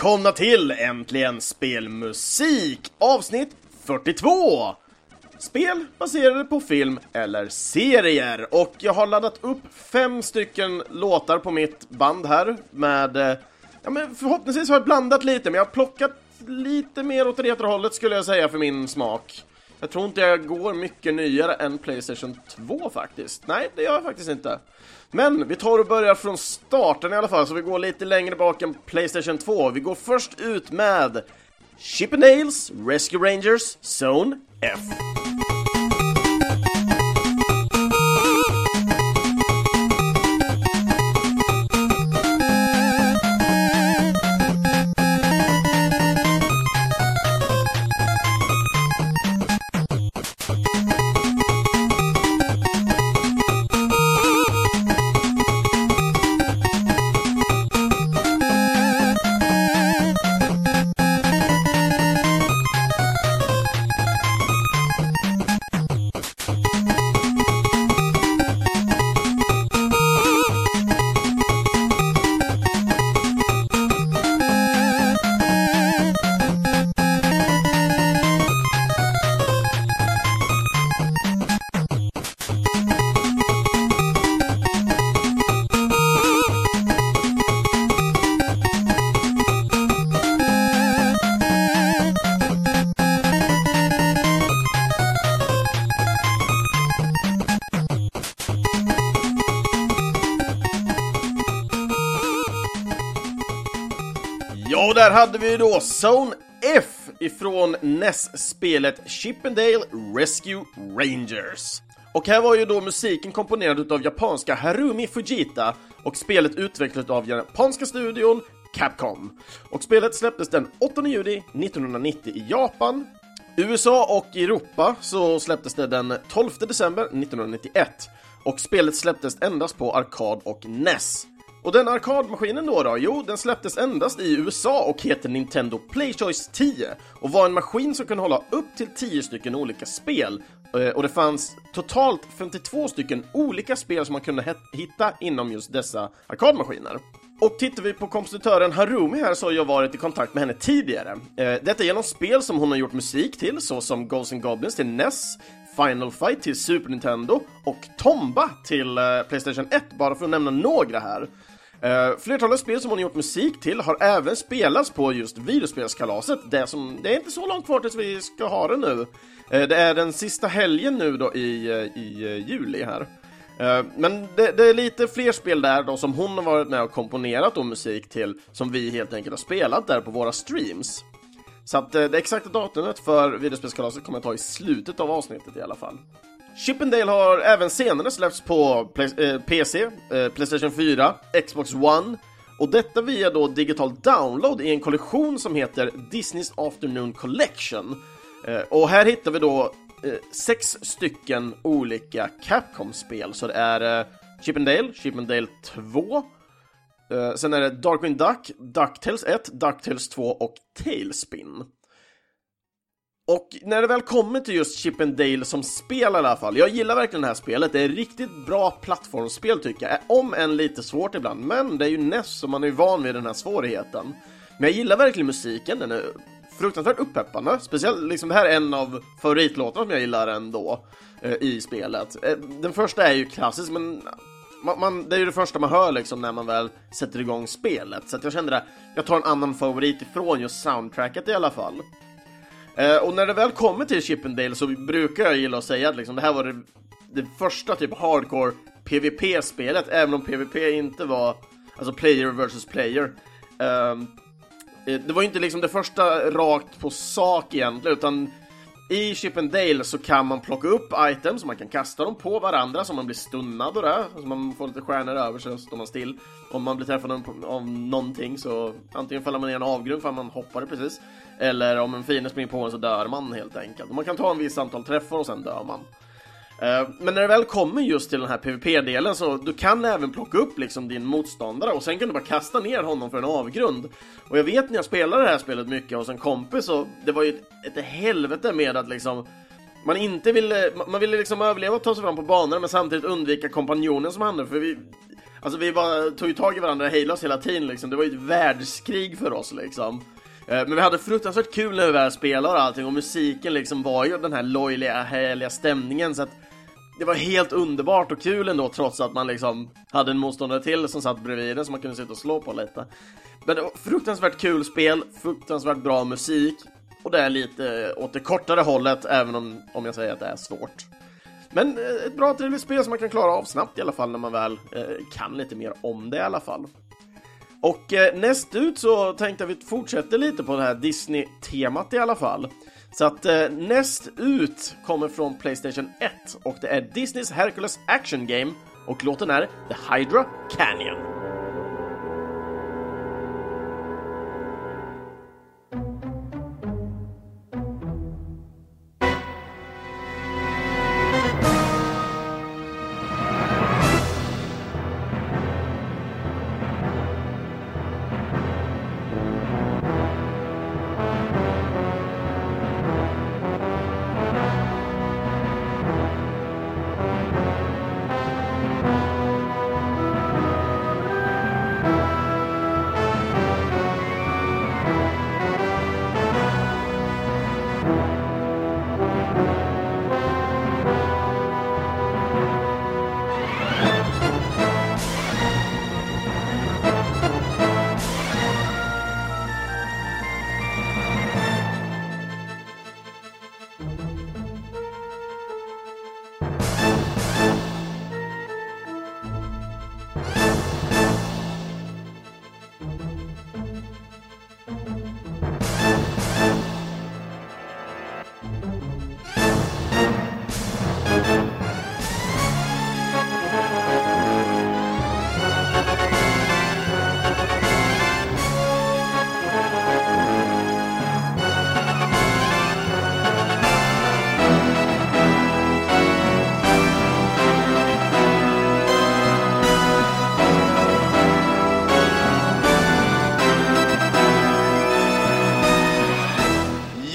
Välkomna till Äntligen Spelmusik avsnitt 42! Spel baserade på film eller serier och jag har laddat upp fem stycken låtar på mitt band här med eh, ja, men förhoppningsvis har jag blandat lite men jag har plockat lite mer åt retrohållet skulle jag säga för min smak. Jag tror inte jag går mycket nyare än Playstation 2 faktiskt. Nej, det gör jag faktiskt inte. Men vi tar och börjar från starten i alla fall, så vi går lite längre bak än Playstation 2. Vi går först ut med Chippendales Rescue Rangers Zone F. Zone F ifrån NES-spelet Chippendale Rescue Rangers. Och här var ju då musiken komponerad utav japanska Harumi Fujita och spelet utvecklat av japanska studion Capcom. Och spelet släpptes den 8 juni 1990 i Japan. USA och Europa så släpptes det den 12 december 1991 och spelet släpptes endast på arkad och NES. Och den arkadmaskinen då, då? Jo, den släpptes endast i USA och heter Nintendo PlayChoice 10 och var en maskin som kunde hålla upp till 10 stycken olika spel. Eh, och det fanns totalt 52 stycken olika spel som man kunde hitta inom just dessa arkadmaskiner. Och tittar vi på kompositören Harumi här så har jag varit i kontakt med henne tidigare. Eh, detta genom spel som hon har gjort musik till, såsom Ghosts and Goblins till NES, Final Fight till Super Nintendo och Tomba till eh, Playstation 1, bara för att nämna några här. Uh, flertalet spel som hon gjort musik till har även spelats på just videospelskalaset, det, som, det är inte så långt kvar tills vi ska ha det nu. Uh, det är den sista helgen nu då i, eh, i juli här. Men det, det, är lite fler spel där då som hon har varit med och komponerat då musik till som vi helt enkelt har spelat där på våra streams. Så att det exakta datumet för videospelskalaset kommer jag ta i slutet av avsnittet i alla fall. Chippendale har även senare släppts på Play eh, PC, eh, Playstation 4, Xbox One och detta via då digital download i en kollektion som heter Disneys Afternoon Collection. Eh, och här hittar vi då eh, sex stycken olika Capcom-spel, så det är eh, Chippendale, Chippendale 2, eh, sen är det Darkwing Duck, Ducktails 1, Ducktails 2 och Tailspin. Och när det väl kommer till just Chip and Dale som spel i alla fall, jag gillar verkligen det här spelet, det är riktigt bra plattformsspel tycker jag, om än lite svårt ibland, men det är ju NES och man är ju van vid den här svårigheten. Men jag gillar verkligen musiken, den är fruktansvärt uppeppande, speciellt liksom det här är en av favoritlåtarna som jag gillar ändå eh, i spelet. Eh, den första är ju klassisk, men man, man, det är ju det första man hör liksom när man väl sätter igång spelet. Så att jag kände det, jag tar en annan favorit ifrån just soundtracket i alla fall. Eh, och när det väl kommer till Chippendale så brukar jag gilla att säga att liksom, det här var det, det första typ hardcore PVP-spelet, även om PVP inte var alltså player versus player. Ehm, eh, det var ju inte liksom det första rakt på sak egentligen, utan i Chippendale så kan man plocka upp items, man kan kasta dem på varandra så man blir stunnad och det, så man får lite stjärnor över sig och så står man still. Om man blir träffad av någonting så antingen faller man i en avgrund för att man hoppade precis, eller om en fiende springer på en så dör man helt enkelt. Man kan ta en viss antal träffar och sen dör man. Eh, men när det väl kommer just till den här PVP-delen så du kan även plocka upp liksom din motståndare och sen kan du bara kasta ner honom för en avgrund. Och jag vet när jag spelade det här spelet mycket hos en kompis och det var ju ett, ett helvete med att liksom man inte ville, man ville liksom överleva och ta sig fram på banorna men samtidigt undvika kompanjonen som hade för vi, Alltså vi bara tog ju tag i varandra hejlöst hela tiden liksom, det var ju ett världskrig för oss liksom. Eh, men vi hade fruktansvärt kul när vi väl spelade och allting och musiken liksom var ju den här lojliga, härliga stämningen så att det var helt underbart och kul ändå trots att man liksom hade en motståndare till som satt bredvid en som man kunde sitta och slå på lite. Men det var fruktansvärt kul spel, fruktansvärt bra musik och det är lite åt det kortare hållet även om, om jag säger att det är svårt. Men eh, ett bra trevligt spel som man kan klara av snabbt i alla fall när man väl eh, kan lite mer om det i alla fall. Och eh, näst ut så tänkte jag att vi fortsätter lite på det här Disney-temat i alla fall. Så att eh, näst ut kommer från Playstation 1 och det är Disneys Hercules Action Game och låten är The Hydra Canyon.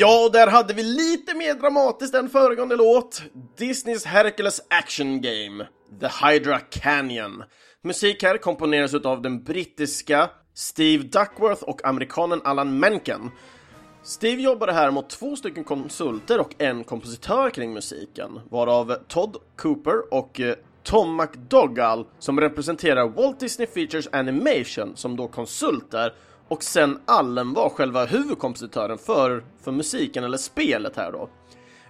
Och där hade vi lite mer dramatiskt än föregående låt. Disneys Hercules Action Game, The Hydra Canyon. Musik här komponeras av den brittiska Steve Duckworth och amerikanen Alan Menken. Steve jobbade här mot två stycken konsulter och en kompositör kring musiken, varav Todd Cooper och eh, Tom McDougall som representerar Walt Disney Features Animation som då konsulter och sen Allen var själva huvudkompositören för, för musiken eller spelet här då.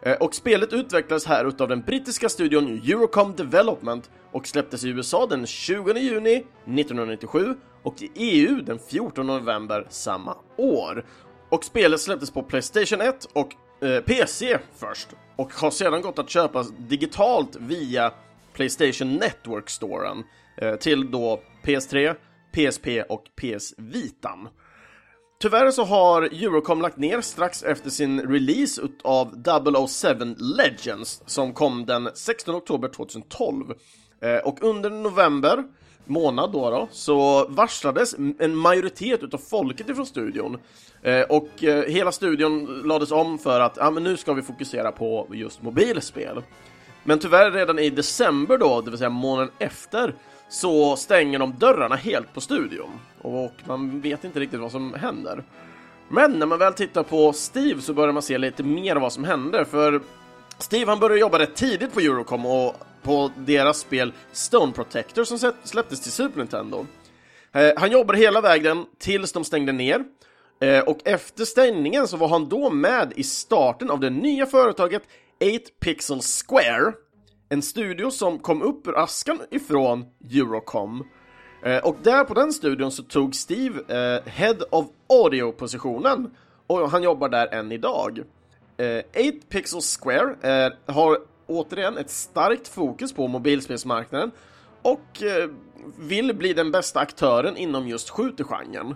Eh, och spelet utvecklades här utav den brittiska studion Eurocom Development och släpptes i USA den 20 juni 1997 och i EU den 14 november samma år. Och spelet släpptes på Playstation 1 och eh, PC först och har sedan gått att köpa digitalt via Playstation Network-storen eh, till då PS3, PSP och PS Vitan. Tyvärr så har Eurocom lagt ner strax efter sin release av 007 Legends som kom den 16 oktober 2012. Eh, och under november månad då, då så varslades en majoritet utav folket ifrån studion. Eh, och eh, hela studion lades om för att ja, men nu ska vi fokusera på just mobilspel. Men tyvärr redan i december då, det vill säga månaden efter, så stänger de dörrarna helt på studion och man vet inte riktigt vad som händer. Men när man väl tittar på Steve så börjar man se lite mer vad som händer för Steve han började jobba rätt tidigt på Eurocom och på deras spel Stone Protector som släpptes till Super Nintendo. Eh, han jobbade hela vägen tills de stängde ner eh, och efter stängningen så var han då med i starten av det nya företaget 8 Pixel Square en studio som kom upp ur askan ifrån Eurocom. Eh, och där på den studion så tog Steve eh, Head of Audio-positionen och han jobbar där än idag. Eh, 8 Pixel Square eh, har återigen ett starkt fokus på mobilspelsmarknaden och eh, vill bli den bästa aktören inom just skjutergenren.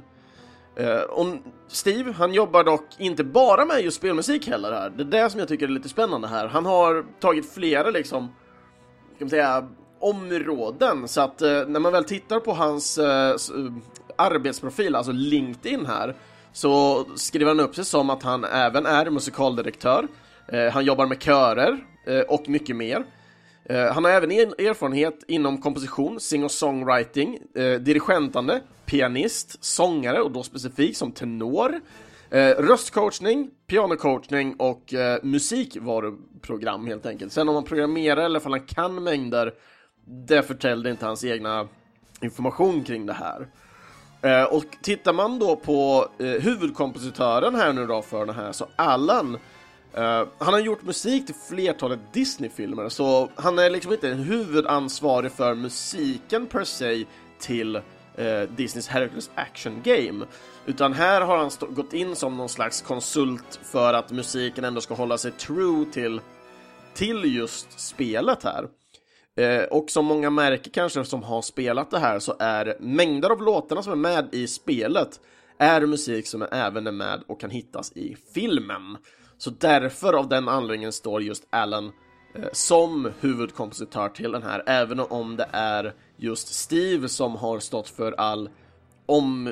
Eh, och Steve, han jobbar dock inte bara med just spelmusik heller här. Det är det som jag tycker är lite spännande här. Han har tagit flera liksom, ska man säga, områden. Så att eh, när man väl tittar på hans eh, eh, arbetsprofil, alltså LinkedIn här, så skriver han upp sig som att han även är musikaldirektör. han jobbar med körer och mycket mer. Eh, han har även erfarenhet inom komposition, sing-och-songwriting, eh, dirigentande, pianist, sångare och då specifikt som tenor, Eh, röstcoachning, pianocoachning och eh, musikvaruprogram helt enkelt. Sen om han programmerar eller om han kan mängder, det förtällde inte hans egna information kring det här. Eh, och tittar man då på eh, huvudkompositören här nu då för den här, så Allan Uh, eh, han har gjort musik till flertalet Disney-filmer, så han är liksom inte huvudansvarig för musiken per se till eh, Disneys Hercules Action Game. Utan här har han gått in som någon slags konsult för att musiken ändå ska hålla sig true till, till just spelet här. Eh, och som många märker kanske som har spelat det här så är mängder av låtarna som är med i spelet är musik som även är med och kan hittas i filmen. Så därför av den anledningen står just Alan Eh, som huvudkompositör till den här, även om det är just Steve som har stått för all om,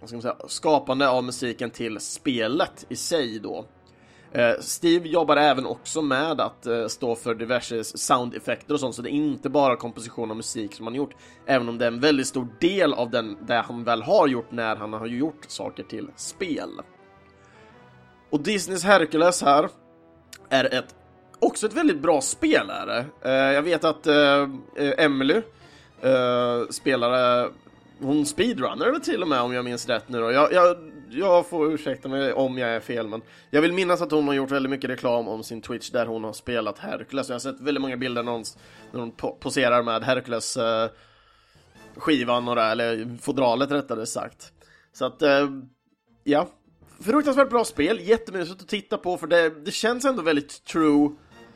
vad ska man säga, skapande av musiken till spelet i sig då. Eh, Steve jobbar även också med att eh, stå för diverse soundeffekter och sånt, så det är inte bara komposition och musik som han gjort, även om det är en väldigt stor del av den, det han väl har gjort när han har gjort saker till spel. Och Disneys Hercules här är ett, också ett väldigt bra spel är det. Uh, jag vet att uh, Emily eh, uh, spelade, hon speedrunner väl till och med om jag minns rätt nu då. Jag, jag, jag får ursäkta mig om jag är fel men jag vill minnas att hon har gjort väldigt mycket reklam om sin Twitch där hon har spelat Hercules. Jag har sett väldigt många bilder när hon, när hon poserar med Hercules skivan och det, eller fodralet rättare sagt. Så att, ja, fruktansvärt bra spel, jättemysigt att titta på för det, det känns ändå väldigt true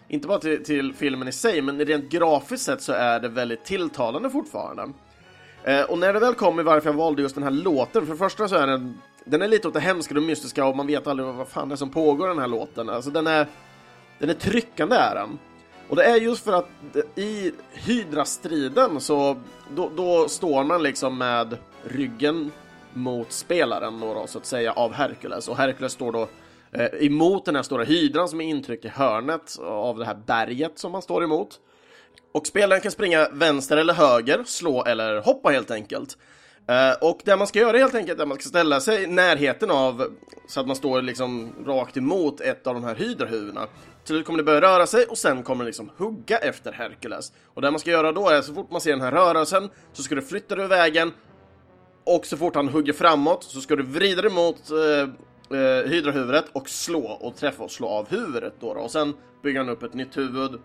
inte bara till, till, filmen i sig, men rent grafiskt sett så är det väldigt tilltalande fortfarande. Eh, och när det väl kommer varför jag valde just den här låten, för det första så är den, den är lite åt det hemska och mystiska och man vet aldrig vad fan det är som pågår i den här låten. Alltså den är, den är tryckande är den. Och det är just för att i Hydra-striden så då, då står man liksom med ryggen mot spelaren då, då, så att säga av Hercules och Hercules står då eh, emot den här stora hydran som är intryckt i hörnet av det här berget som man står emot. Och spelaren kan springa vänster eller höger, slå eller hoppa helt enkelt. Eh, och det man ska göra helt enkelt är att man ska ställa sig i närheten av så att man står liksom rakt emot ett av de här hydrahuvudena. Till slut kommer det börja röra sig och sen kommer det liksom hugga efter Herkules. Och det man ska göra då är så fort man ser den här rörelsen så ska du flytta dig ur vägen och så fort han hugger framåt så ska du vrida dig mot eh, eh, hydrahuvudet och slå och träffa och slå av huvudet då, då. Och sen bygger han upp ett nytt huvud.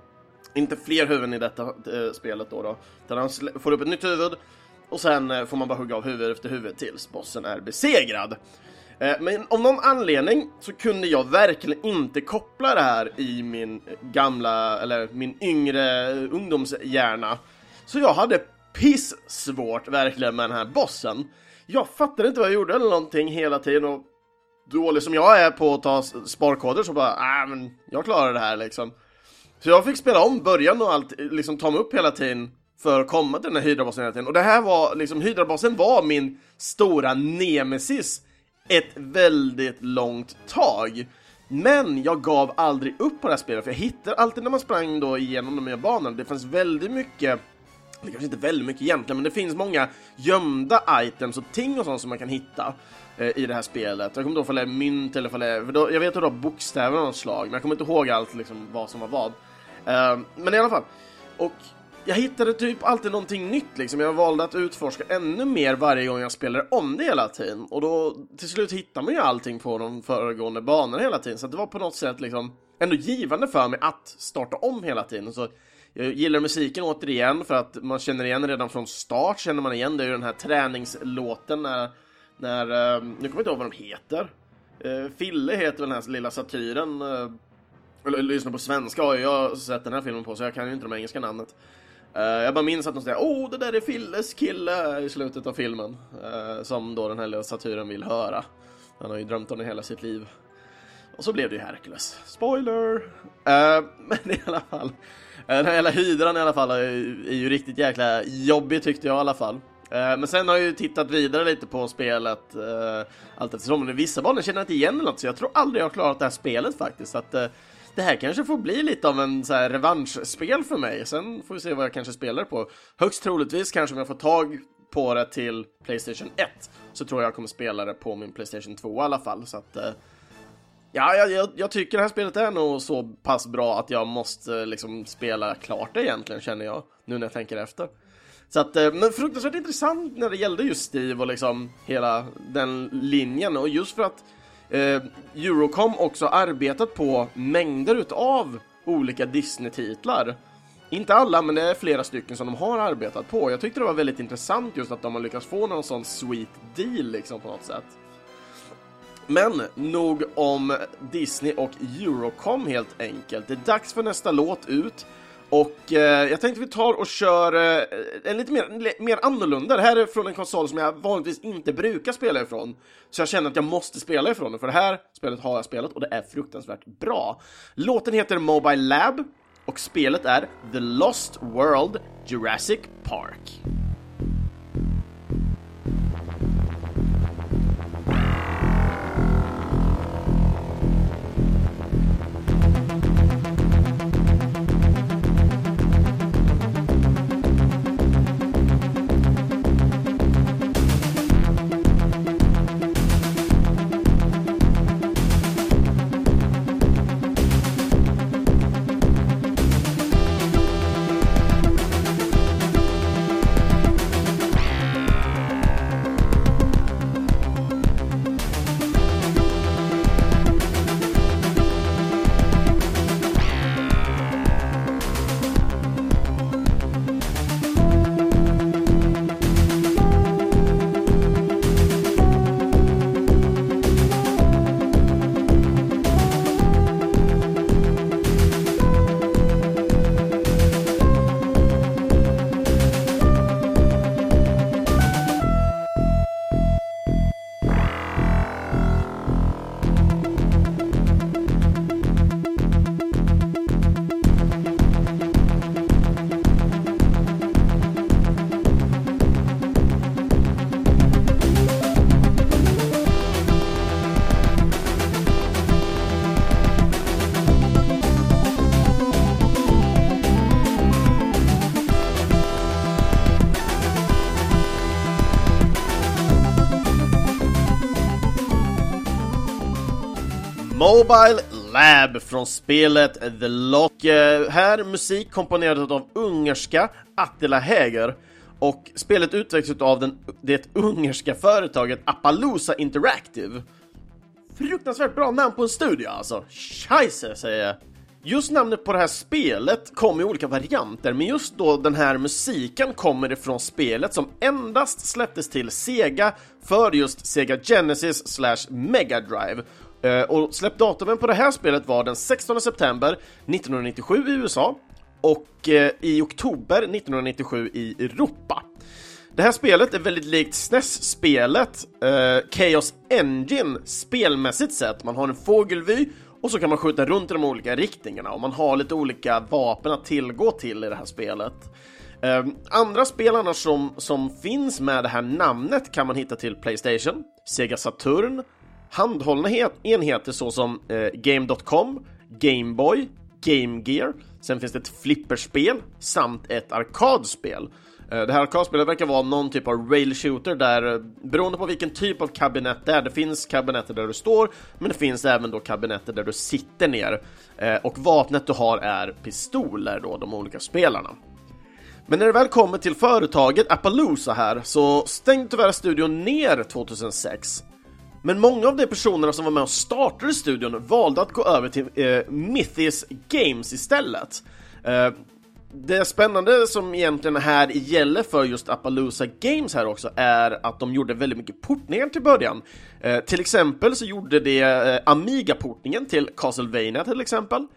Inte fler huvuden i detta eh, spelet då, då. Utan han får upp ett nytt huvud och sen eh, får man bara hugga av huvud efter huvud tills bossen är besegrad. Eh, men av någon anledning så kunde jag verkligen inte koppla det här i min gamla, eller min yngre eh, ungdomshjärna. Så jag hade piss svårt verkligen med den här bossen. Jag fattade inte vad jag gjorde eller någonting hela tiden och dålig som jag är på att ta sparkoder så bara, ah, men jag klarar det här liksom. Så jag fick spela om början och allt, liksom ta mig upp hela tiden för att komma till den här hydrabasen hela tiden. Och det här var, liksom, hydrabasen var min stora nemesis ett väldigt långt tag. Men jag gav aldrig upp på det här spelet, för jag hittade alltid när man sprang då igenom de här banorna, det fanns väldigt mycket det kanske inte väldigt mycket egentligen, men det finns många gömda items och ting och sånt som man kan hitta eh, i det här spelet. Jag kommer inte ihåg om det är mynt eller om det är, då, jag vet att det var bokstäver av något slag, men jag kommer inte ihåg allt liksom vad som var vad. Eh, men i alla fall. Och jag hittade typ alltid någonting nytt liksom. Jag valde att utforska ännu mer varje gång jag spelade om det hela tiden. Och då till slut hittar man ju allting på de föregående banorna hela tiden. Så det var på något sätt liksom ändå givande för mig att starta om hela tiden. Så jag gillar musiken återigen för att man känner igen redan från start, känner man igen det är ju den här träningslåten när, när ehm, nu kommer jag inte ihåg vad de heter. Eh, Fille heter väl den här lilla satyren. Eh, eller lyssna på svenska har jag sett den här filmen på så jag kan ju inte de engelska namnet. Eh, jag bara minns att de säger oh det där är Filles kille i slutet av filmen. Som då den här lilla satyren vill höra. Han har ju drömt om det hela sitt liv. Och så blev det ju Hercules. Spoiler! Men i alla fall. Den här jävla hydran i alla fall är ju riktigt jäkla jobbig tyckte jag i alla fall. Eh, men sen har jag ju tittat vidare lite på spelet eh, allt eftersom. Men vissa banor känner jag inte igen eller något, så jag tror aldrig jag har klarat det här spelet faktiskt. Så att, eh, det här kanske får bli lite av en så här revanschspel för mig. Sen får vi se vad jag kanske spelar på. Högst troligtvis kanske om jag får tag på det till Playstation 1 så tror jag jag kommer spela det på min Playstation 2 i alla fall. Så att, eh, ja, jag, jag, tycker det här spelet är nog så pass bra att jag måste liksom spela klart det egentligen känner jag nu när jag tänker efter. Så att, eh, men fruktansvärt intressant när det gällde just Steve och liksom hela den linjen och just för att eh, Eurocom också arbetat på mängder utav olika Disney-titlar. Inte alla, men det är flera stycken som de har arbetat på. Jag tyckte det var väldigt intressant just att de har lyckats få någon sån sweet deal liksom på något sätt. Men nog om Disney och Eurocom helt enkelt. Det är dags för nästa låt ut. Och eh, jag tänkte vi tar och kör eh, en lite mer, mer annorlunda. Det här är från en konsol som jag vanligtvis inte brukar spela ifrån. Så jag känner att jag måste spela ifrån den, för det här spelet har jag spelat och det är fruktansvärt bra. Låten heter Mobile Lab och spelet är The Lost World Jurassic Park. Mobile Lab från spelet The Lock. Eh, här musik komponerad av ungerska Attila Häger och spelet utvecklas av den, det ungerska företaget Appaloosa Interactive. Fruktansvärt bra namn på en studio alltså. Scheisse säger jag. Just namnet på det här spelet kommer i olika varianter, men just då den här musiken kommer ifrån spelet som endast släpptes till Sega för just Sega Genesis slash Mega Drive Eh, och släppdatumen på det här spelet var den 16 september 1997 i USA och eh, i oktober 1997 i Europa. Det här spelet är väldigt likt SNES-spelet eh, Chaos Engine spelmässigt sett. Man har en fågelvy och så kan man skjuta runt i de olika riktningarna och man har lite olika vapen att tillgå till i det här spelet. Eh, andra spel annars som, som finns med det här namnet kan man hitta till Playstation, Sega Saturn, handhållna enheter såsom eh, Game.com, Gameboy, Game Gear, sen finns det ett flipperspel samt ett arkadspel. Eh, det här arkadspelet verkar vara någon typ av rail shooter där, eh, beroende på vilken typ av kabinett det är, det finns kabinetter där du står, men det finns även då kabinetter där du sitter ner. Eh, och vapnet du har är pistoler då, de olika spelarna. Men när det väl kommer till företaget Appaloosa här så stängde tyvärr studion ner 2006 men många av de personerna som var med och startade studion valde att gå över till eh, Mythis Games istället. Eh, det spännande som egentligen här gäller för just Appaloosa Games här också är att de gjorde väldigt mycket portningar till början. Eh, till exempel så gjorde de eh, Amiga-portningen till Castlevania till exempel.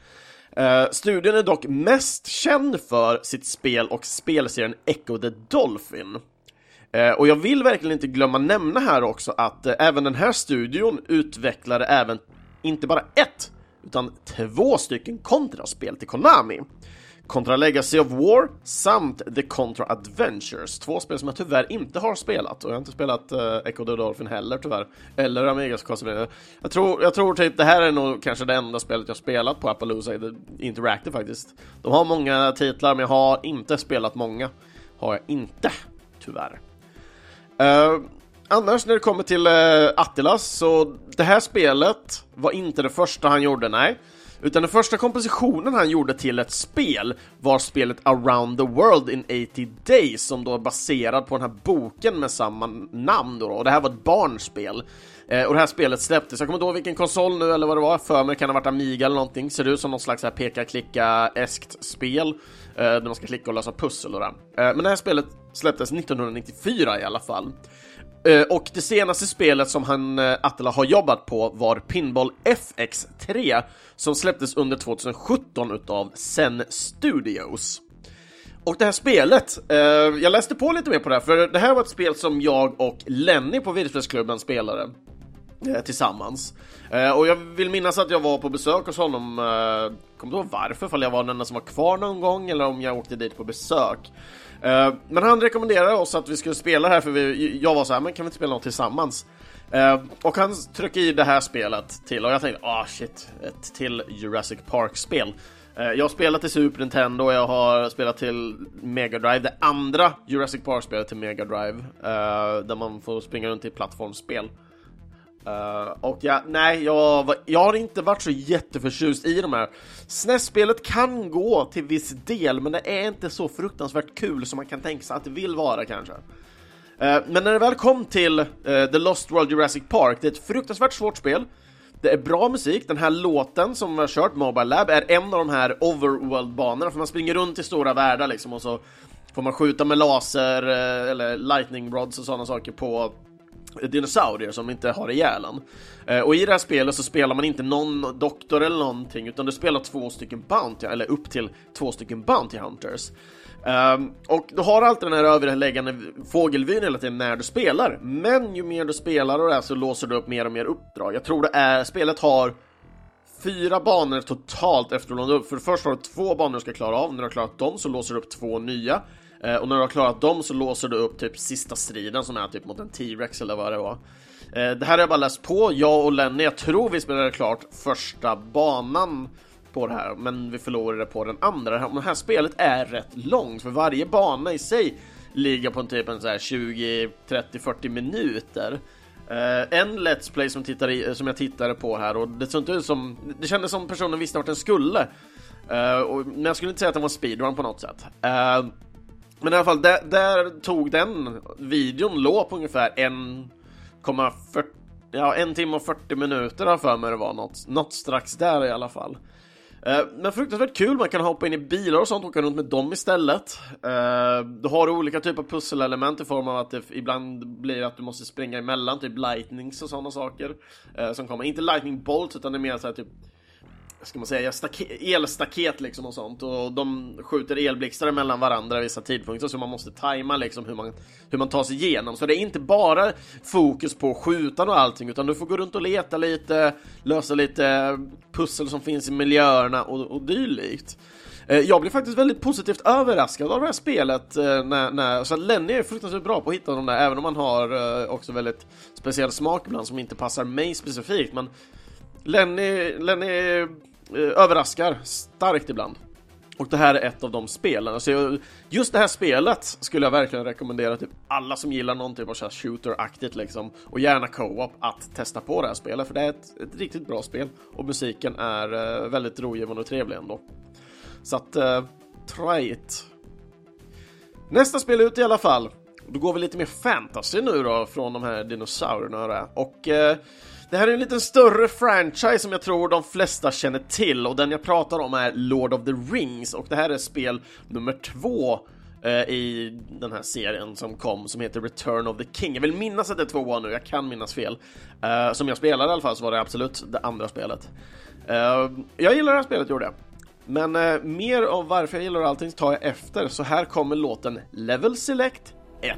Eh, studion är dock mest känd för sitt spel och spelserien Echo the Dolphin. Eh, och jag vill verkligen inte glömma nämna här också att eh, även den här studion utvecklade även inte bara ett, utan två stycken kontraspel till Konami. Contra Legacy of War samt The Contra Adventures. Två spel som jag tyvärr inte har spelat och jag har inte spelat uh, Echo the Dolphin heller tyvärr. Eller Amigas Castlevania. Jag tror, jag tror typ det här är nog kanske det enda spelet jag spelat på Appaloosa Interactive faktiskt. De har många titlar men jag har inte spelat många. Har jag inte, tyvärr. Uh, annars när det kommer till uh, Attilas så det här spelet var inte det första han gjorde, nej. Utan den första kompositionen han gjorde till ett spel var spelet Around the World in 80 Days som då är baserad på den här boken med samma namn då, och det här var ett barnspel. Eh, och det här spelet släpptes, jag kommer inte ihåg vilken konsol nu eller vad det var, för mig kan det ha varit Amiga eller någonting, ser ut som någon slags peka-klicka-eskt spel eh, där man ska klicka och lösa pussel och det. Eh, men det här spelet släpptes 1994 i alla fall. Eh, och det senaste spelet som han, eh, Attila, har jobbat på var Pinball FX3 som släpptes under 2017 utav Zen Studios. Och det här spelet, eh, jag läste på lite mer på det här, för det här var ett spel som jag och Lenny på Videospelsklubben spelade eh, tillsammans. Eh, och jag vill minnas att jag var på besök hos honom, eh, kommer inte ihåg varför, ifall jag var den enda som var kvar någon gång eller om jag åkte dit på besök. Eh, men han rekommenderade oss att vi skulle spela här för vi, jag var så här, men kan vi inte spela något tillsammans? Uh, och han tryckte i det här spelet till och jag tänkte, ah oh, shit, ett till Jurassic Park-spel. Uh, jag har spelat till Super Nintendo och jag har spelat till Mega Drive, det andra Jurassic Park-spelet till Mega Drive, uh, där man får springa runt i plattformsspel. Eh, och ja, nej, jag, jag har inte varit så jätteförtjust i de här. SNES-spelet kan gå till viss del, men det är inte så fruktansvärt kul som man kan tänka sig att det vill vara kanske. Uh, men när det väl kom till uh, The Lost World Jurassic Park, det är ett fruktansvärt svårt spel. Det är bra musik, den här låten som vi har kört, Mobile Lab, är en av de här overworld-banorna, för man springer runt i stora världar liksom och så får man skjuta med laser uh, eller lightning rods och sådana saker på dinosaurier som inte har ihjäl en. Eh, och i det här spelet så spelar man inte någon doktor eller någonting, utan du spelar två stycken Bounty, eller upp till två stycken Bounty Hunters. Um, och du har alltid den här överläggande fågelvyn hela tiden när du spelar, men ju mer du spelar och det här så låser du upp mer och mer uppdrag. Jag tror det är, spelet har fyra banor totalt efter att upp. För först har du två banor du ska klara av, när du har klarat dem så låser du upp två nya. Eh, och när du har klarat dem så låser du upp typ sista striden som är typ mot en T-Rex eller vad det var. Eh, det här har jag bara läst på, jag och Lenny, jag tror vi spelade klart första banan på det här, men vi förlorade på den andra. Det här spelet är rätt långt, för varje bana i sig ligger på en typ en så här 20, 30, 40 minuter. Uh, en Let's Play som, tittade, som jag tittade på här och det såg inte ut som... Det kändes som personen visste vart den skulle. Uh, och, men jag skulle inte säga att den var speedrun på något sätt. Uh, men i alla fall, där, där, tog den videon låg på ungefär 1,40 Ja, en timme och 40 minuter har för mig det var något, något strax där i alla fall. Eh, men fruktansvärt kul, man kan hoppa in i bilar och sånt och åka runt med dem istället. Eh, du har olika typer av pusselelement i form av att det ibland blir att du måste springa emellan, typ lightnings och sådana saker. Eh, som kommer, inte lightning bolts utan det är mer såhär typ ska man säga, elstaket liksom och sånt och de skjuter elblixtar mellan varandra vissa tidpunkter så man måste tajma liksom hur man, hur man tar sig igenom. Så det är inte bara fokus på skjutan och allting utan du får gå runt och leta lite, lösa lite pussel som finns i miljöerna och, och dylikt. Eh, jag blev faktiskt väldigt positivt överraskad av det här spelet eh, när, när så Lenny är fruktansvärt bra på att hitta de där, även om han har eh, också väldigt speciell smak ibland som inte passar mig specifikt, men Lenny, Lenny Eh, överraskar starkt ibland. Och det här är ett av de spelen. Alltså, just det här spelet skulle jag verkligen rekommendera till alla som gillar någon typ av shooter-aktigt liksom, och gärna co-op, att testa på det här spelet, för det är ett, ett riktigt bra spel och musiken är eh, väldigt rogivande och trevlig ändå. Så att, eh, try it. Nästa spel ut i alla fall. Då går vi lite mer fantasy nu då, från de här dinosaurierna och eh, det här är en lite större franchise som jag tror de flesta känner till och den jag pratar om är Lord of the Rings och det här är spel nummer två eh, i den här serien som kom som heter Return of the King. Jag vill minnas att det är tvåan nu, jag kan minnas fel. Uh, som jag spelade i alla fall så var det absolut det andra spelet. Uh, jag gillar det här spelet, gjorde jag. Men uh, mer om varför jag gillar allting tar jag efter, så här kommer låten Level Select 1.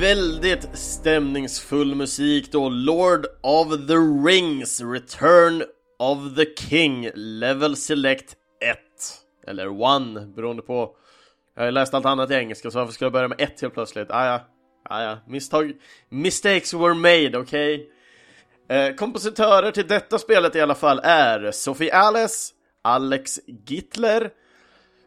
Väldigt stämningsfull musik då, Lord of the Rings, Return of the King, Level Select 1, eller 1, beroende på Jag har läst allt annat i engelska så varför skulle jag börja med 1 helt plötsligt? Ah, ja, ah, ja, misstag, mistakes were made, okej? Okay? Eh, kompositörer till detta spelet i alla fall är Sophie Alice, Alex Gittler,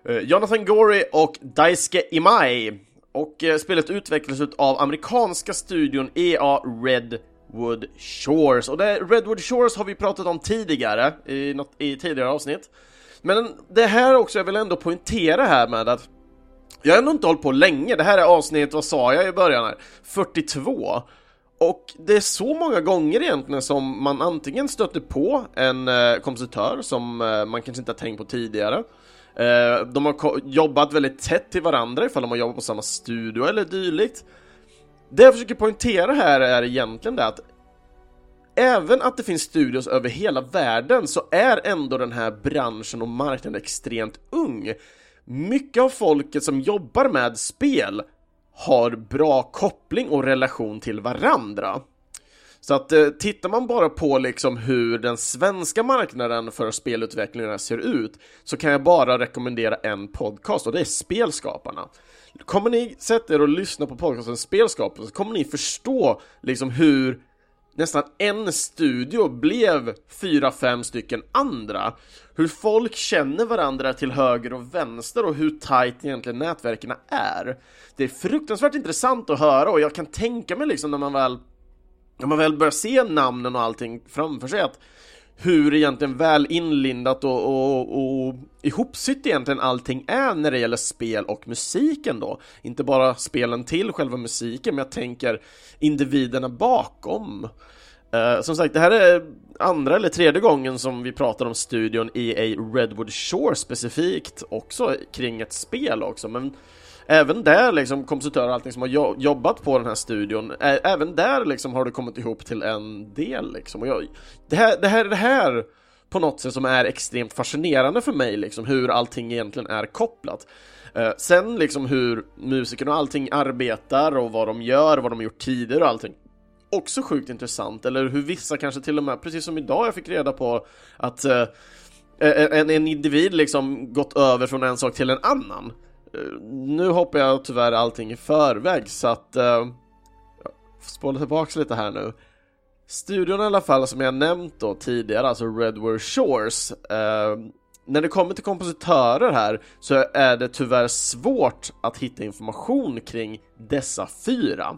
eh, Jonathan Gory och Daisuke Imai och eh, spelet utvecklades av amerikanska studion EA Redwood Shores. Och det, Redwood Shores har vi pratat om tidigare, i, något, i tidigare avsnitt. Men det här också, jag vill ändå poängtera här med att jag har ändå inte hållit på länge, det här är avsnitt, vad sa jag i början här? 42. Och det är så många gånger egentligen som man antingen stöter på en eh, kompositör som eh, man kanske inte har tänkt på tidigare Eh, de har jobbat väldigt tätt till varandra ifall de har jobbat på samma studio eller dylikt. Det jag försöker poängtera här är egentligen det att Även att det finns studios över hela världen så är ändå den här branschen och marknaden extremt ung. Mycket av folket som jobbar med spel har bra koppling och relation till varandra. Så att eh, tittar man bara på liksom hur den svenska marknaden för spelutvecklingarna ser ut så kan jag bara rekommendera en podcast och det är Spelskaparna. Kommer ni sätta er och lyssna på podcasten Spelskaparna så kommer ni förstå liksom hur nästan en studio blev fyra, fem stycken andra. Hur folk känner varandra till höger och vänster och hur tight egentligen nätverken är. Det är fruktansvärt intressant att höra och jag kan tänka mig liksom när man väl när man väl börjar se namnen och allting framför sig att hur egentligen väl inlindat och, och, och ihopsytt egentligen allting är när det gäller spel och musiken då. Inte bara spelen till själva musiken, men jag tänker individerna bakom. Uh, som sagt, det här är andra eller tredje gången som vi pratar om studion EA Redwood Shore specifikt, också kring ett spel också, men även där liksom kompositörer och allting som har jobbat på den här studion, även där liksom har det kommit ihop till en del liksom. Och jag, det, här, det här det här på något sätt som är extremt fascinerande för mig liksom, hur allting egentligen är kopplat. Uh, sen liksom hur musikerna och allting arbetar och vad de gör, vad de har gjort tidigare och allting. Också sjukt intressant, eller hur vissa kanske till och med, precis som idag jag fick reda på att uh, en, en individ liksom gått över från en sak till en annan. Eh, nu hoppar jag tyvärr allting i förväg så att uh, Spola tillbaks lite här nu. Studion i alla fall som jag nämnt då tidigare, alltså Redwood Shores Eh, När det kommer till kompositörer här så är det tyvärr svårt att hitta information kring dessa fyra.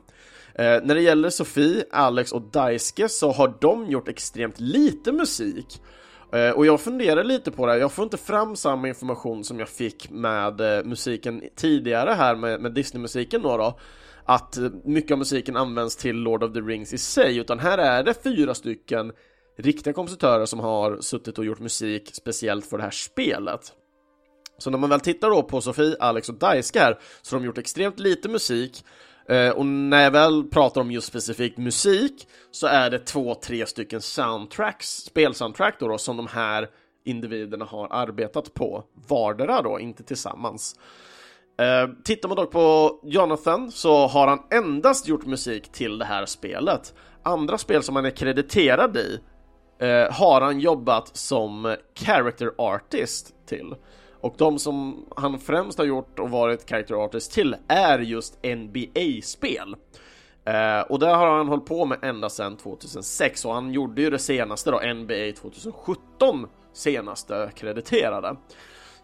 Eh, När det gäller Sofie, Alex och Daisuke så har de gjort extremt lite musik. Eh, Eh, och jag funderar lite på det, jag får inte fram samma information som jag fick med eh, musiken tidigare här med, med Disney-musiken då, då. Att eh, mycket av musiken används till Lord of the Rings i sig, utan här är det fyra stycken riktiga kompositörer som har suttit och gjort musik speciellt för det här spelet. Så när man väl tittar då på Sofie, Alex och Dajska här så har de gjort extremt lite musik. Eh, och när jag väl pratar om just specifikt musik så är det två, tre stycken soundtracks, spelsoundtrack då, då som de här individerna har arbetat på vardera då, inte tillsammans. Eh, tittar man dock på Jonathan så har han endast gjort musik till det här spelet. Andra spel som han är krediterad i eh, har han jobbat som character artist till. Och de som han främst har gjort och varit character artist till är just NBA-spel. Eh, och det har han hållit på med ända sedan 2006 och han gjorde ju det senaste då, NBA 2017 senaste krediterade.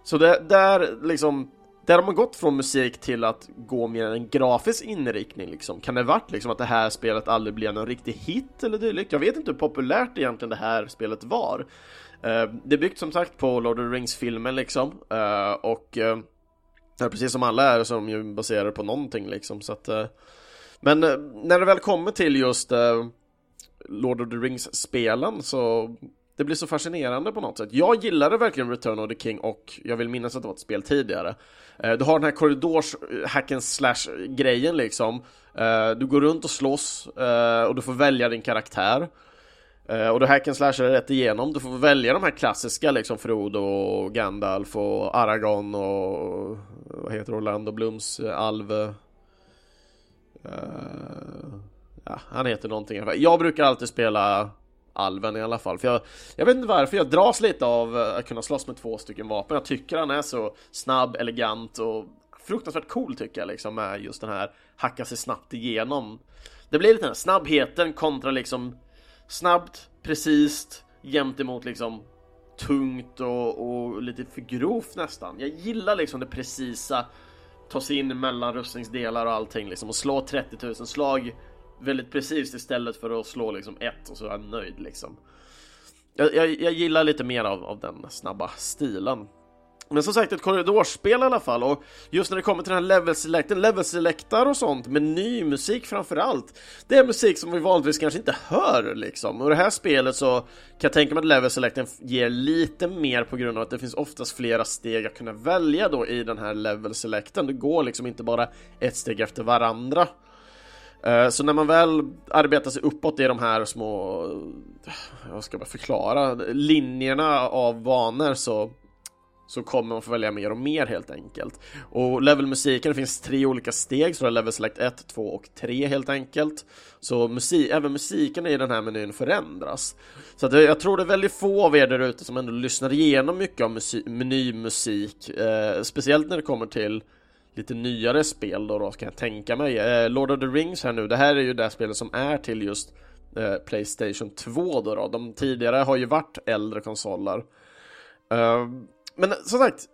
Så det där liksom, där har man gått från musik till att gå mer en grafisk inriktning liksom. Kan det varit liksom att det här spelet aldrig blev någon riktig hit eller dylikt? Jag vet inte hur populärt egentligen det här spelet var. Eh, det är byggt som sagt på Lord of the Rings-filmen liksom, eh, och uh, precis som alla är som ju baserade på någonting liksom, så att Men när det väl kommer till just Lord of the Rings-spelen så det blir så fascinerande på något sätt. Jag gillade verkligen Return of the King och jag vill minnas att det var ett spel tidigare. Du har den här korridors hack and slash grejen liksom. Du går runt och slåss och du får välja din karaktär. Uh, och då hacken slashar det rätt igenom. Du får välja de här klassiska liksom Frodo och Gandalf och Aragorn och vad heter Orlando Blums eh, alv Uh, eh, ja, han heter någonting. Jag brukar alltid spela alven i alla fall. För jag, jag vet inte varför, jag dras lite av att kunna slåss med två stycken vapen. Jag tycker han är så snabb, elegant och fruktansvärt cool tycker jag liksom med just den här hacka sig snabbt igenom. Det blir lite den här snabbheten kontra liksom snabbt, precis, jämt emot liksom tungt och, och lite för grovt nästan. Jag gillar liksom det precisa, ta sig in mellan rustningsdelar och allting liksom och slå 30 000 slag väldigt precis istället för att slå liksom ett och så är jag nöjd liksom. Jag, jag, jag gillar lite mer av, av den snabba stilen. Men som sagt ett korridorspel i alla fall och just när det kommer till den här level selecten, level selectar och sånt med ny musik framförallt. Det är musik som vi vanligtvis kanske inte hör liksom. Och det här spelet så kan jag tänka mig att level selecten ger lite mer på grund av att det finns oftast flera steg att kunna välja då i den här level selecten. Det går liksom inte bara ett steg efter varandra. Eh, så när man väl arbetar sig uppåt i de här små, eh, jag ska bara förklara, linjerna av vanor så så kommer man få välja mer och mer helt enkelt. Och levelmusiken, det finns tre olika steg, så det är level select 1, 2 och 3 helt enkelt. Så musik, även musiken i den här menyn förändras. Så att jag tror det är väldigt få av er där ute som ändå lyssnar igenom mycket av musik, menymusik, eh, speciellt när det kommer till lite nyare spel då, då kan jag tänka mig. Eh, Lord of the Rings här nu, det här är ju det spelet som är till just eh, Playstation 2 då, då. De tidigare har ju varit äldre konsoler. Eh, men som sagt,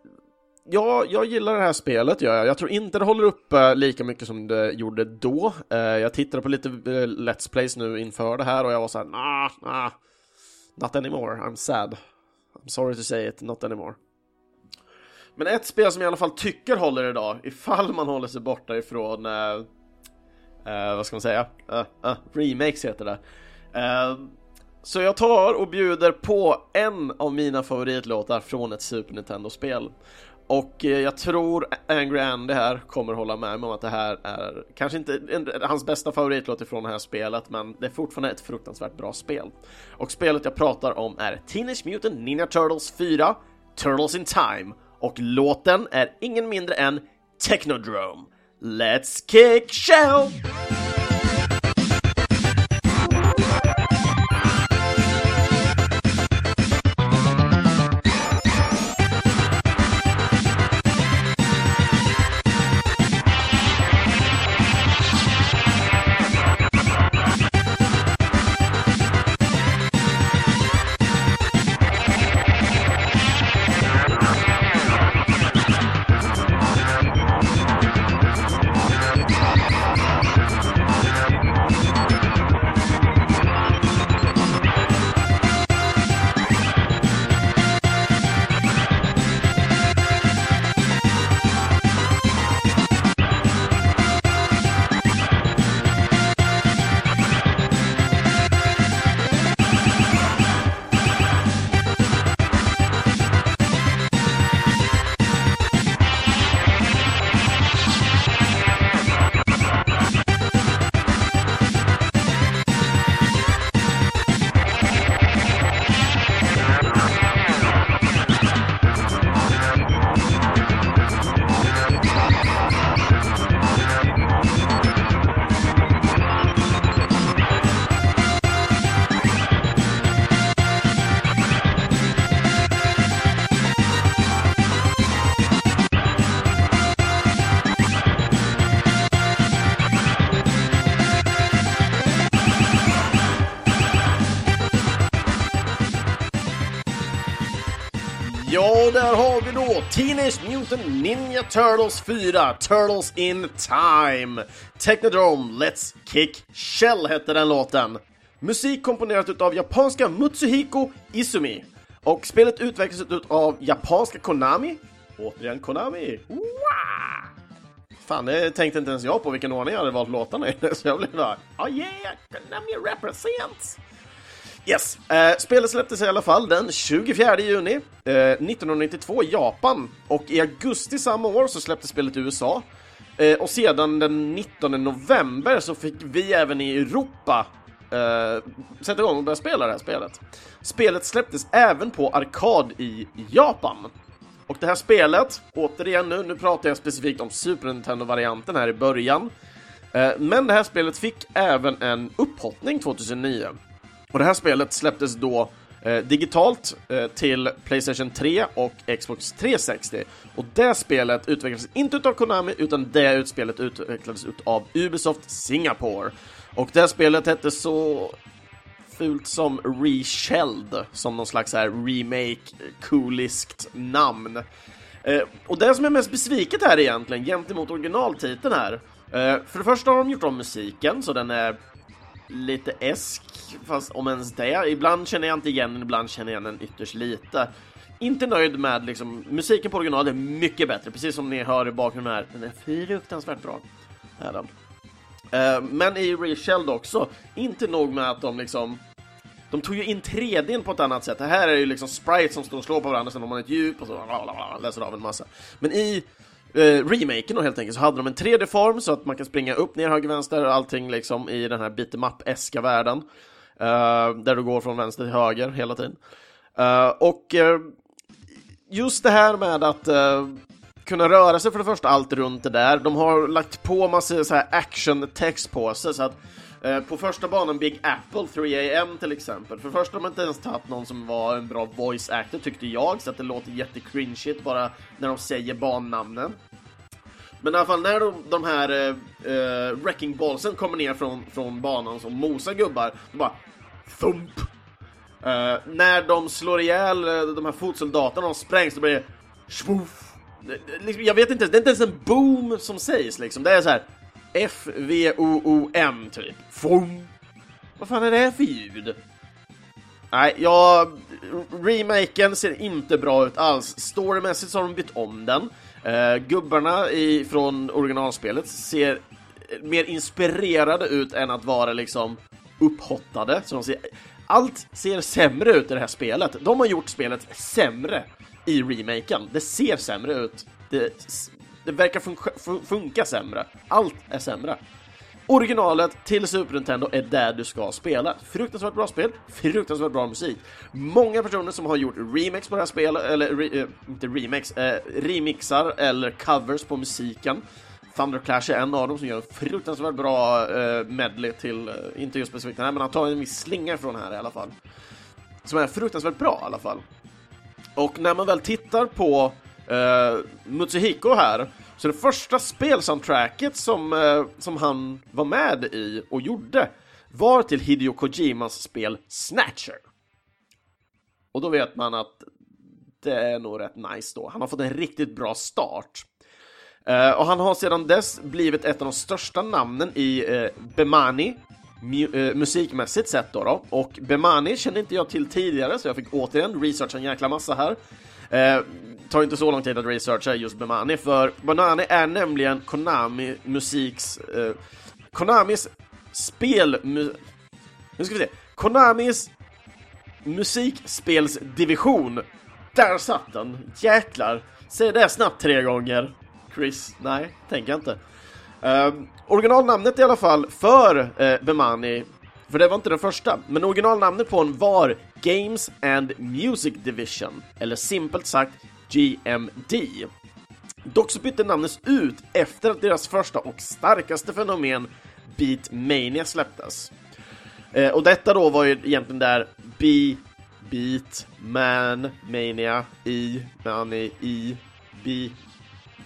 ja, jag gillar det här spelet, jag. jag tror inte det håller uppe lika mycket som det gjorde då. Eh, jag tittade på lite eh, Let's Plays nu inför det här och jag var såhär, nah, nah, not anymore, I'm sad. I'm sorry to say it, not anymore. Men ett spel som jag i alla fall tycker håller idag, ifall man håller sig borta ifrån, uh, vad ska man säga, remakes heter det. Så jag tar och bjuder på en av mina favoritlåtar från ett Super Nintendo-spel. Och eh, jag tror Angry Andy här kommer hålla med mig om att det här är kanske inte hans bästa favoritlåt ifrån det här spelet, men det är fortfarande ett fruktansvärt bra spel. Och spelet jag pratar om är Teenage Mutant Ninja Turtles 4, Turtles in Time. Och låten är ingen mindre än Technodrome. Let's kick show! Ja, där har vi då Teenage Mutant Ninja Turtles 4, Turtles in Time. Technodrome, Let's Kick Shell hette den låten. Musik komponerat utav japanska Mutsuhiko Izumi. Och spelet utvecklades utav japanska Konami. Återigen Konami. Wow! Fan, det tänkte inte ens jag på vilken ordning jag hade valt låtarna i. Så jag blev bara, oh yeah, Konami represents! Yes, eh, spelet släpptes i alla fall den 24 juni eh, 1992 i Japan och i augusti samma år så släpptes spelet i USA. Eh, och sedan den 19 november så fick vi även i Europa eh, sätta igång och börja spela det här spelet. Spelet släpptes även på arkad i Japan. Och det här spelet, återigen nu, nu pratar jag specifikt om Super Nintendo-varianten här i början. Eh, men det här spelet fick även en upphottning 2009. Och det här spelet släpptes då eh, digitalt eh, till Playstation 3 och Xbox 360. Och det spelet utvecklades inte utav Konami, utan det spelet utvecklades utav Ubisoft Singapore. Och det spelet hette så fult som Reshelled, som någon slags här remake, cooliskt namn. Eh, och det som är mest besviket här egentligen, gentemot originaltiteln här, eh, för det första har de gjort om musiken, så den är lite esk, fast om ens det. Ibland känner jag inte igen den, ibland känner jag igen den ytterst lite. Inte nöjd med liksom, musiken på original är mycket bättre, precis som ni hör i bakgrunden här. Den är fruktansvärt bra. Är den. Uh, men i Reshelled också, inte nog med att de liksom de tog ju in 3D på ett annat sätt. Det här är ju liksom sprites som står och slår på varandra, sen har man ett djup och så läser av en massa. Men i eh, remaken då helt enkelt så hade de en 3D-form så att man kan springa upp, ner, höger, vänster allting liksom i den här beat'em eska världen. Eh, där du går från vänster till höger hela tiden. Eh, och eh, just det här med att eh, kunna röra sig för det första allt runt det där. De har lagt på massa så här action-text på sig så att Eh, på första banan Big Apple 3AM till exempel. För först har man inte ens tagit någon som var en bra voice actor tyckte jag, så att det låter jättecringeigt bara när de säger bannamnen. Men i alla fall när de, de här eh, eh, wrecking ballsen kommer ner från, från banan som mosar gubbar, då bara thump. Eh, när de slår ihjäl eh, de här fotsoldaterna och sprängs, då blir det svoof. Liksom, jag vet inte, det är inte ens en boom som sägs liksom. Det är så här F-V-O-O-M typ. Fum. Vad fan är det för ljud? Nej, ja, remaken ser inte bra ut alls. Storymässigt så har de bytt om den. Uh, gubbarna i, från originalspelet ser mer inspirerade ut än att vara liksom upphottade. Så de ser, allt ser sämre ut i det här spelet. De har gjort spelet sämre i remaken. Det ser sämre ut. Det, det verkar funka, funka sämre. Allt är sämre. Originalet till Super Nintendo är där du ska spela. Fruktansvärt bra spel, fruktansvärt bra musik. Många personer som har gjort remix på det här spelet, eller re, eh, inte remix, eh, remixar eller covers på musiken. Thunder Clash är en av dem som gör en fruktansvärt bra eh, medley till, eh, inte just specifikt den här, men han tar en viss slinga från här i alla fall. Som är fruktansvärt bra i alla fall. Och när man väl tittar på uh, Mutsuhiko här så det första spelsoundtracket som, uh, som han var med i och gjorde var till Hideo Kojimas spel Snatcher. Och då vet man att det är nog rätt nice då. Han har fått en riktigt bra start. Uh, och han har sedan dess blivit ett av de största namnen i uh, Bemani, mu uh, musikmässigt sett då, då. Och Bemani kände inte jag till tidigare, så jag fick återigen researcha en jäkla massa här Eh, tar inte så lång tid att researcha just Bemani, för Banani är nämligen Konami musiks... Eh, Konamis spel... Nu ska vi se. Konamis musikspelsdivision. Där satt den! Jäklar! Säg det snabbt tre gånger. Chris? Nej, tänker jag inte. Eh, originalnamnet i alla fall för eh, Bemani, för det var inte den första, men originalnamnet på den var Games and Music Division, eller simpelt sagt GMD. Dock så bytte namnet ut efter att deras första och starkaste fenomen Beatmania släpptes. Eh, och detta då var ju egentligen där B, Beat, Man, Mania, I, Money, I, B,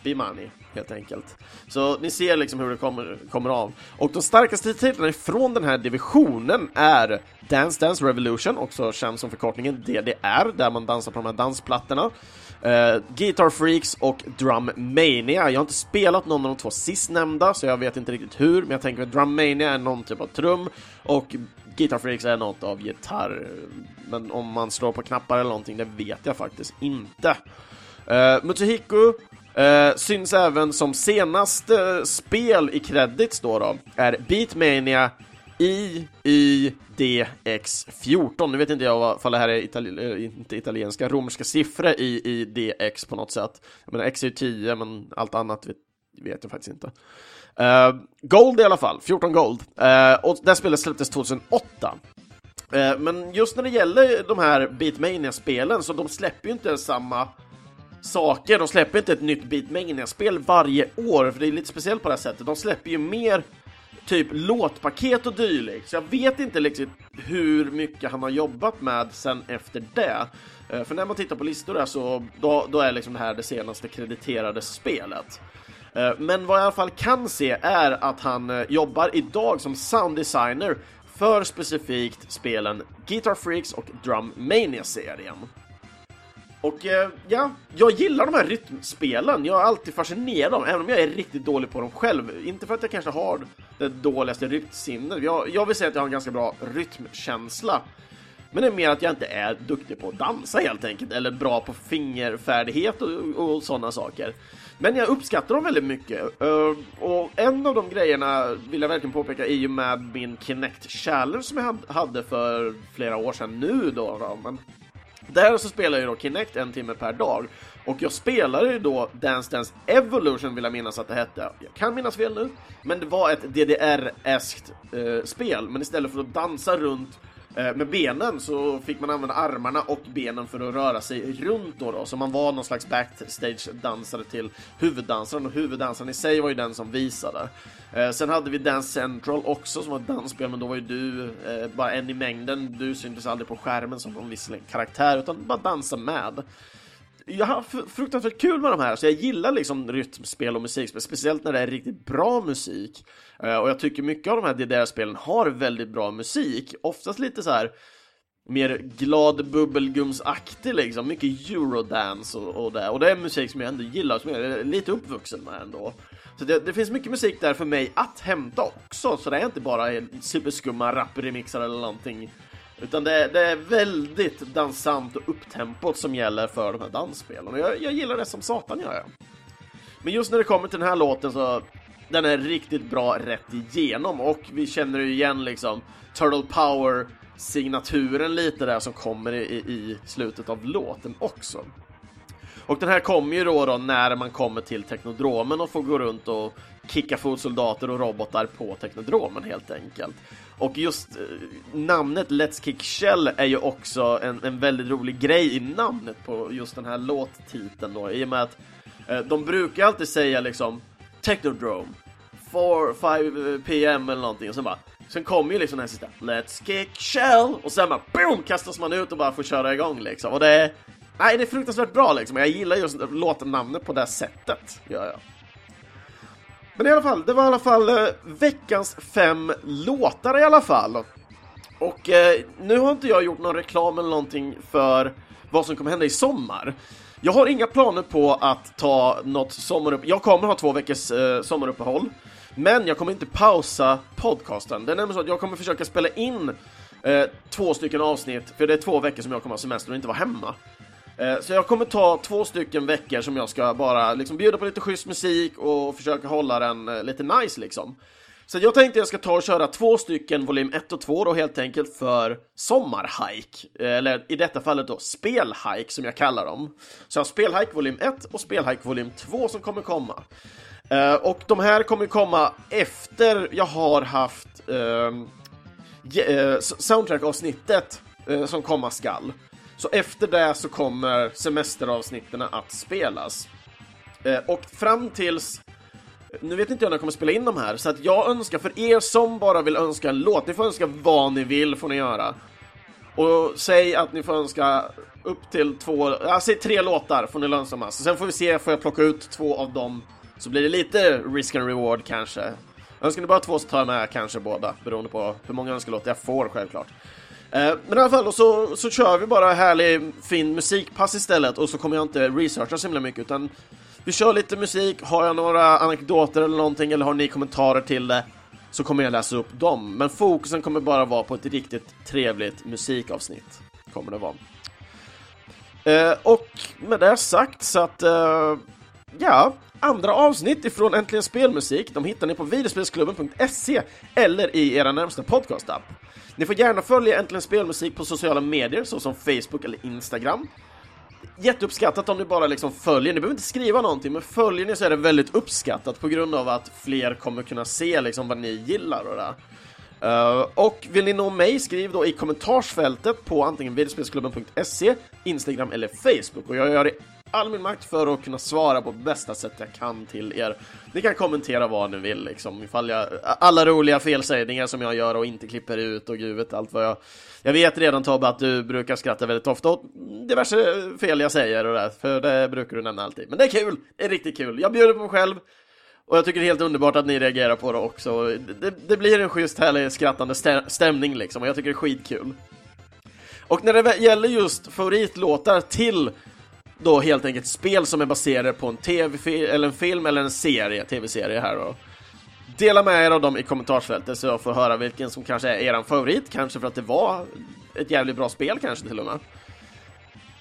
B-Money helt enkelt. Så ni ser liksom hur det kommer, kommer av. Och de starkaste titlarna från den här divisionen är Dance Dance Revolution, också känd som förkortningen DDR, där man dansar på de här dansplattorna. Uh, Guitar Freaks och Drum Mania. Jag har inte spelat någon av de två sistnämnda, så jag vet inte riktigt hur, men jag tänker att Drum Mania är någon typ av trum och Guitar Freaks är något av gitarr. Men om man slår på knappar eller någonting, det vet jag faktiskt inte. Uh, Mutsuhiku Uh, syns även som senaste spel i credits då, då är Beatmania IYDX14. Nu vet inte jag ifall det här är itali eh, inte italienska, romerska siffror i IDX på något sätt. Jag menar, X är ju 10, men allt annat vet, vet jag faktiskt inte. Uh, gold i alla fall, 14 Gold. Uh, och det spelet släpptes 2008. Uh, men just när det gäller de här Beatmania-spelen, så de släpper ju inte samma saker. De släpper inte ett nytt Beatmania-spel varje år, för det är lite speciellt på det här sättet. De släpper ju mer typ låtpaket och dylikt. Så jag vet inte liksom hur mycket han har jobbat med sen efter det. Eh, för när man tittar på listor där så då, då är liksom det här det senaste krediterade spelet. Eh, men vad jag i alla fall kan se är att han eh, jobbar idag som sounddesigner för specifikt spelen Guitar Freaks och Drum Mania-serien. Och eh, ja, jag gillar de här rytmspelen. Jag är alltid fascinerad av dem, även om jag är riktigt dålig på dem själv. Inte för att jag kanske har det dåligaste rytmsinnet. Jag, jag vill säga att jag har en ganska bra rytmkänsla. Men det är mer att jag inte är duktig på att dansa helt enkelt, eller bra på fingerfärdighet och, och sådana saker. Men jag uppskattar dem väldigt mycket. Uh, och en av de grejerna vill jag verkligen påpeka är ju med min Kinect Challenge som jag hade för flera år sedan nu då. då. Men där så spelar jag då Kinect en timme per dag. Och jag spelade ju då Dance Dance Evolution vill jag minnas att det hette. Jag kan minnas fel nu. Men det var ett DDR-eskt eh, spel. Men istället för att dansa runt Eh, med benen så fick man använda armarna och benen för att röra sig runt då, då. så man var någon slags backstage-dansare till huvuddansaren och huvuddansaren i sig var ju den som visade. Eh, sen hade vi Dance Central också som var ett dansspel men då var ju du eh, bara en i mängden, du syntes aldrig på skärmen som någon viss karaktär utan bara dansa med jag har fruktansvärt kul med de här, så jag gillar liksom rytmspel och musikspel, speciellt när det är riktigt bra musik. Eh, och jag tycker mycket av de här DDR-spelen har väldigt bra musik, oftast lite så här mer glad bubbelgumsaktig liksom, mycket eurodance och, och det. Och det är musik som jag ändå gillar, som jag är lite uppvuxen med ändå. Så det, det, finns mycket musik där för mig att hämta också, så det är inte bara superskumma rap-remixar eller någonting utan det, det, är väldigt dansant och upptempot som gäller för de här dansspelen. Och jag, jag gillar det som satan gör jag. Men just när det kommer till den här låten så den är riktigt bra rätt igenom och vi känner ju igen liksom Turtle Power signaturen lite där som kommer i, i slutet av låten också. Och den här kommer ju då, då när man kommer till Teknodromen och får gå runt och kicka fotsoldater och robotar på Teknodromen helt enkelt. Och just eh, namnet Let's Kick Shell är ju också en, en väldigt rolig grej i namnet på just den här låttiteln då, i och med att eh, de brukar alltid säga liksom Technodrome. 4-5 eh, PM eller någonting. Och sen bara Sen kommer ju liksom den här sista Let's kick shell. Och sen bara boom kastas man ut och bara får köra igång liksom. Och det är Nej det är fruktansvärt bra liksom. Jag gillar just låtnamnet på det sättet gör jag. Men i alla fall, det var i alla fall eh, veckans fem låtar i alla fall. Och eh, nu har inte jag gjort någon reklam eller någonting för vad som kommer hända i sommar. Jag har inga planer på att ta något sommarupp... Jag kommer ha två veckors eh, sommaruppehåll. Men jag kommer inte pausa podcasten. Det är nämligen så att jag kommer försöka spela in eh, två stycken avsnitt, för det är två veckor som jag kommer ha semester och inte vara hemma. Eh, så jag kommer ta två stycken veckor som jag ska bara liksom bjuda på lite schysst musik och försöka hålla den eh, lite nice liksom. Så jag tänkte jag ska ta och köra två stycken volym 1 och 2 då helt enkelt för sommarhike, eller i detta fallet då spelhike som jag kallar dem. Så jag har spelhike volym 1 och spelhike volym 2 som kommer komma. Eh, och de här kommer komma efter jag har haft ehm, eh, soundtrack-avsnittet eh, som komma skall. Så efter det så kommer semesteravsnitten att spelas. Eh, och fram tills... Nu vet inte jag när jag kommer spela in de här, så att jag önskar för er som bara vill önska en låt, ni får önska vad ni vill får ni göra. Och säg att ni får önska upp till två, ja, säg tre låtar får ni lönsamma. Så sen får vi se, får jag plocka ut två av dem så blir det lite risk and reward kanske. Önskar ni bara två så tar jag med kanske båda, beroende på hur många önskelåtar jag får självklart. Eh, men i alla fall, så, så kör vi bara härlig, fin musikpass istället och så kommer jag inte researcha så himla mycket utan vi kör lite musik, har jag några anekdoter eller någonting eller har ni kommentarer till det så kommer jag läsa upp dem. Men fokusen kommer bara vara på ett riktigt trevligt musikavsnitt. Kommer det vara. Eh, och med det sagt så att, eh, ja, andra avsnitt ifrån Äntligen Spelmusik, de hittar ni på videospelsklubben.se eller i era närmsta podcastapp. Ni får gärna följa Äntligen Spelmusik på sociala medier såsom Facebook eller Instagram. Jätteuppskattat om ni bara liksom följer, ni behöver inte skriva någonting, men följer ni så är det väldigt uppskattat på grund av att fler kommer kunna se liksom vad ni gillar och det. Uh, och vill ni nå mig, skriv då i kommentarsfältet på antingen videospelsklubben.se, Instagram eller Facebook. Och jag gör det all min makt för att kunna svara på bästa sätt jag kan till er. Ni kan kommentera vad ni vill liksom, ifall jag, alla roliga felsägningar som jag gör och inte klipper ut och gud vet allt vad jag... Jag vet redan Tobbe att du brukar skratta väldigt ofta åt diverse fel jag säger och det, för det brukar du nämna alltid. Men det är kul, det är riktigt kul. Jag bjuder på mig själv, och jag tycker det är helt underbart att ni reagerar på det också. Det, det blir en schysst härlig skrattande stämning liksom och jag tycker det är skitkul. Och när det gäller just favoritlåtar till då helt enkelt spel som är baserade på en tv eller en film eller en serie, tv-serie här då. Dela med er av dem i kommentarsfältet så jag får höra vilken som kanske är eran favorit, kanske för att det var ett jävligt bra spel kanske till och med.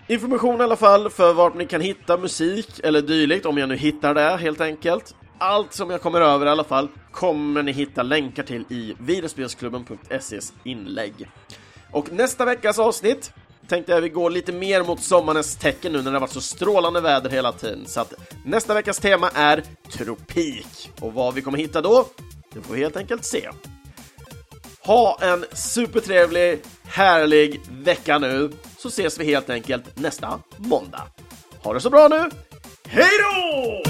Information i alla fall för vart ni kan hitta musik eller dylikt, om jag nu hittar det helt enkelt. Allt som jag kommer över i alla fall kommer ni hitta länkar till i videospelsklubben.ses inlägg. Och nästa veckas avsnitt tänkte jag vi går lite mer mot sommarens tecken nu när det har varit så strålande väder hela tiden. Så att nästa veckas tema är tropik. Och vad vi kommer hitta då, det får vi helt enkelt se. Ha en supertrevlig, härlig vecka nu, så ses vi helt enkelt nästa måndag. Ha det så bra nu, hej då!